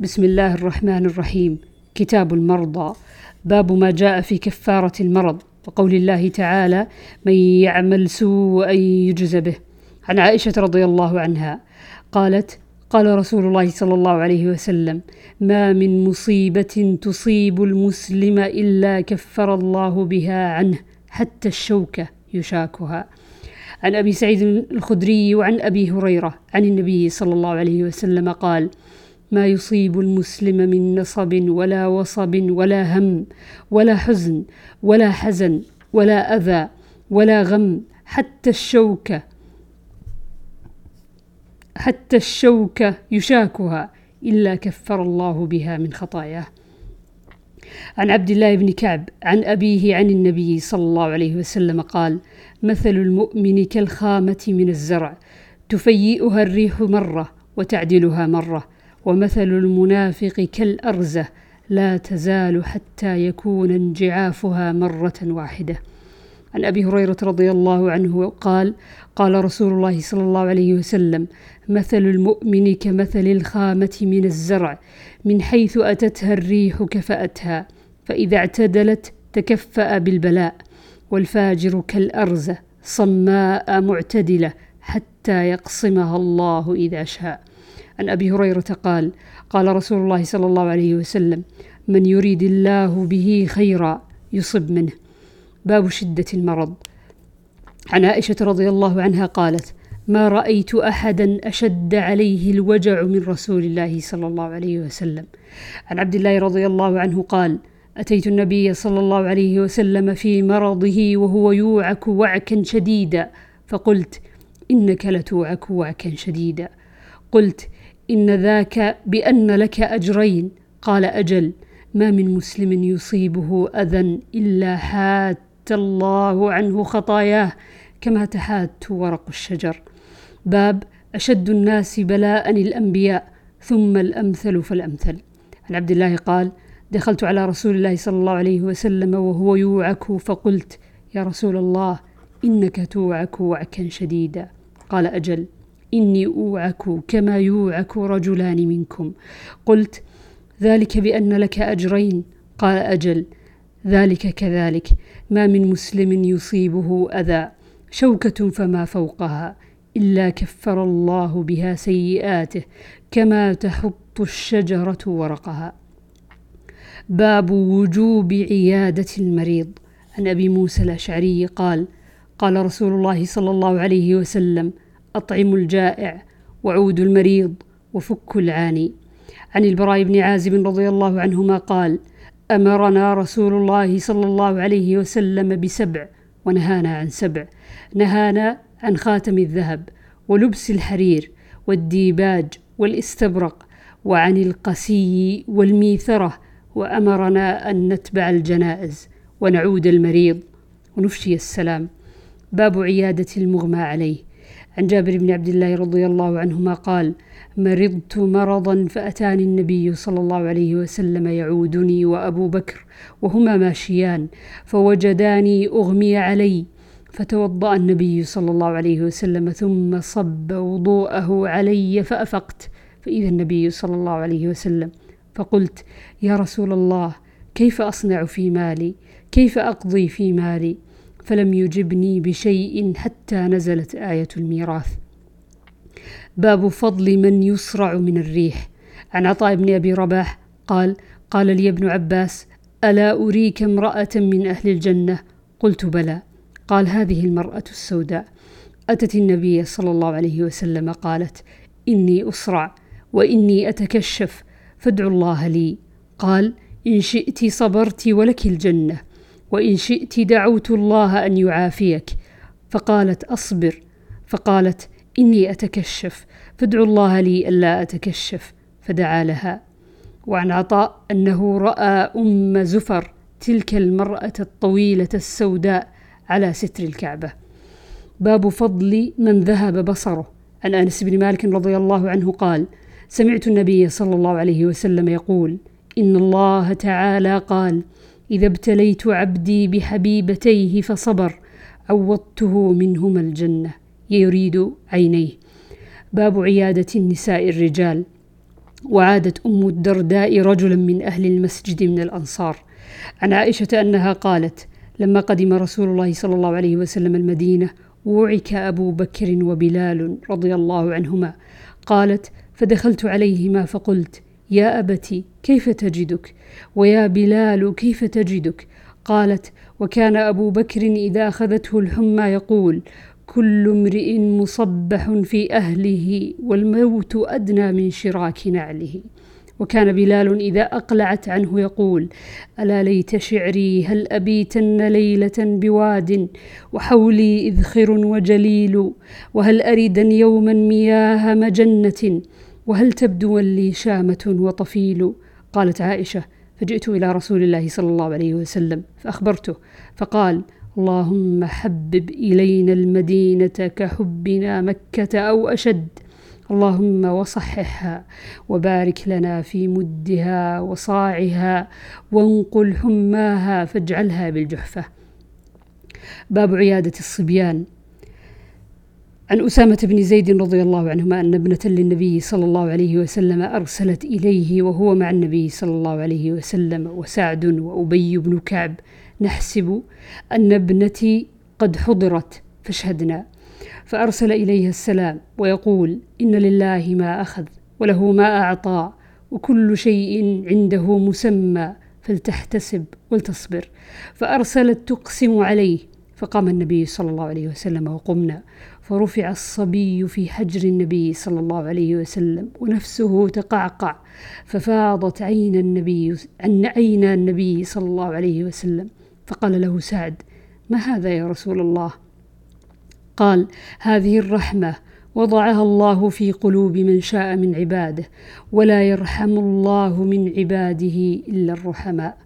بسم الله الرحمن الرحيم. كتاب المرضى. باب ما جاء في كفارة المرض. وقول الله تعالى من يعمل سوءا يجز به. عن عائشة رضي الله عنها قالت قال رسول الله صلى الله عليه وسلم ما من مصيبة تصيب المسلم إلا كفر الله بها عنه حتى الشوكة يشاكها. عن أبي سعيد الخدري وعن أبي هريرة عن النبي صلى الله عليه وسلم قال ما يصيب المسلم من نصب ولا وصب ولا هم ولا حزن ولا حزن ولا أذى ولا غم حتى الشوكة حتى الشوكة يشاكها إلا كفر الله بها من خطاياه. عن عبد الله بن كعب عن أبيه عن النبي صلى الله عليه وسلم قال مثل المؤمن كالخامة من الزرع تفيئها الريح مرة وتعدلها مرة ومثل المنافق كالأرزة لا تزال حتى يكون انجعافها مرة واحدة. عن أبي هريرة رضي الله عنه قال قال رسول الله صلى الله عليه وسلم مثل المؤمن كمثل الخامة من الزرع من حيث أتتها الريح كفأتها فإذا اعتدلت تكفأ بالبلاء والفاجر كالأرزة صماء معتدلة حتى يقصمها الله إذا شاء. عن أبي هريرة قال قال رسول الله صلى الله عليه وسلم من يريد الله به خيرا يصب منه. باب شدة المرض. عن عائشة رضي الله عنها قالت ما رأيت أحدا أشد عليه الوجع من رسول الله صلى الله عليه وسلم. عن عبد الله رضي الله عنه قال أتيت النبي صلى الله عليه وسلم في مرضه وهو يوعك وعكا شديدا فقلت إنك لتوعك وعكا شديدا. قلت إن ذاك بأن لك أجرين. قال أجل ما من مسلم يصيبه أذى إلا حات الله عنه خطاياه كما تحات ورق الشجر. باب أشد الناس بلاء الأنبياء ثم الأمثل فالأمثل. عن عبد الله قال دخلت على رسول الله صلى الله عليه وسلم وهو يوعك فقلت يا رسول الله إنك توعك وعكا شديدا. قال أجل إني أوعك كما يوعك رجلان منكم. قلت ذلك بأن لك أجرين. قال أجل ذلك كذلك. ما من مسلم يصيبه أذى. شوكة فما فوقها إلا كفر الله بها سيئاته كما تحط الشجرة ورقها. باب وجوب عيادة المريض. عن أبي موسى الأشعري قال قال رسول الله صلى الله عليه وسلم أطعموا الجائع وعودوا المريض وفكوا العاني. عن البراء بن عازب رضي الله عنهما قال أمرنا رسول الله صلى الله عليه وسلم بسبع ونهانا عن سبع. نهانا عن خاتم الذهب ولبس الحرير والديباج والاستبرق وعن القسي والميثرة وأمرنا أن نتبع الجنائز ونعود المريض ونفشي السلام. باب عيادة المغمى عليه. عن جابر بن عبد الله رضي الله عنهما قال مرضت مرضا فأتاني النبي صلى الله عليه وسلم يعودني وأبو بكر وهما ماشيان فوجداني أغمي علي. فتوضأ النبي صلى الله عليه وسلم ثم صب وضوءه علي فأفقت. فإذا النبي صلى الله عليه وسلم فقلت يا رسول الله كيف أصنع في مالي؟ كيف أقضي في مالي؟ فلم يجبني بشيء حتى نزلت آية الميراث. باب فضل من يصرع من الريح. عن عطاء بن أبي رباح قال قال لي ابن عباس ألا أريك امرأة من أهل الجنة؟ قلت بلى. قال هذه المرأة السوداء. أتت النبي صلى الله عليه وسلم قالت إني أصرع وإني أتكشف فادعوا الله لي. قال إن شئت صبرت ولك الجنة. وإن شئت دعوت الله أن يعافيك. فقالت أصبر. فقالت إني أتكشف. فادعوا الله لي ألا أتكشف. فدعا لها. وعن عطاء أنه رأى أم زفر تلك المرأة الطويلة السوداء على ستر الكعبة. باب فضل من ذهب بصره. عن أنس بن مالك رضي الله عنه قال سمعت النبي صلى الله عليه وسلم يقول إن الله تعالى قال إذا ابتليت عبدي بحبيبتيه فصبر عوضته منهما الجنة يريد عينيه. باب عيادة النساء الرجال. وعادت أم الدرداء رجلا من أهل المسجد من الأنصار. عن عائشة أنها قالت لما قدم رسول الله صلى الله عليه وسلم المدينة وعك أبو بكر وبلال رضي الله عنهما. قالت فدخلت عليهما فقلت يا أبت كيف تجدك؟ ويا بلال كيف تجدك؟ قالت وكان أبو بكر إذا أخذته الحمى يقول كل امرئ مصبح في أهله والموت أدنى من شراك نعله. وكان بلال إذا أقلعت عنه يقول ألا ليت شعري هل أبيتن ليلة بواد؟ وحولي إذخر وجليل. وهل أردن يوما مياه مجنة؟ وهل تبدو لي شامة وطفيل؟ قالت عائشة فجئت إلى رسول الله صلى الله عليه وسلم فأخبرته فقال اللهم حبب إلينا المدينة كحبنا مكة أو أشد اللهم وصححها وبارك لنا في مدها وصاعها وانقل حماها فاجعلها بالجحفة. باب عيادة الصبيان. عن أسامة بن زيد رضي الله عنهما أن ابنة للنبي صلى الله عليه وسلم أرسلت إليه وهو مع النبي صلى الله عليه وسلم وسعد وأبي بن كعب. نحسب أن ابنتي قد حضرت فاشهدنا. فأرسل إليها السلام ويقول إن لله ما أخذ وله ما أعطى وكل شيء عنده مسمى فلتحتسب ولتصبر. فأرسلت تقسم عليه فقام النبي صلى الله عليه وسلم وقمنا. فرفع الصبي في حجر النبي صلى الله عليه وسلم ونفسه تقعقع ففاضت عين النبي عن عين النبي صلى الله عليه وسلم. فقال له سعد ما هذا يا رسول الله؟ قال هذه الرحمة وضعها الله في قلوب من شاء من عباده ولا يرحم الله من عباده إلا الرحماء.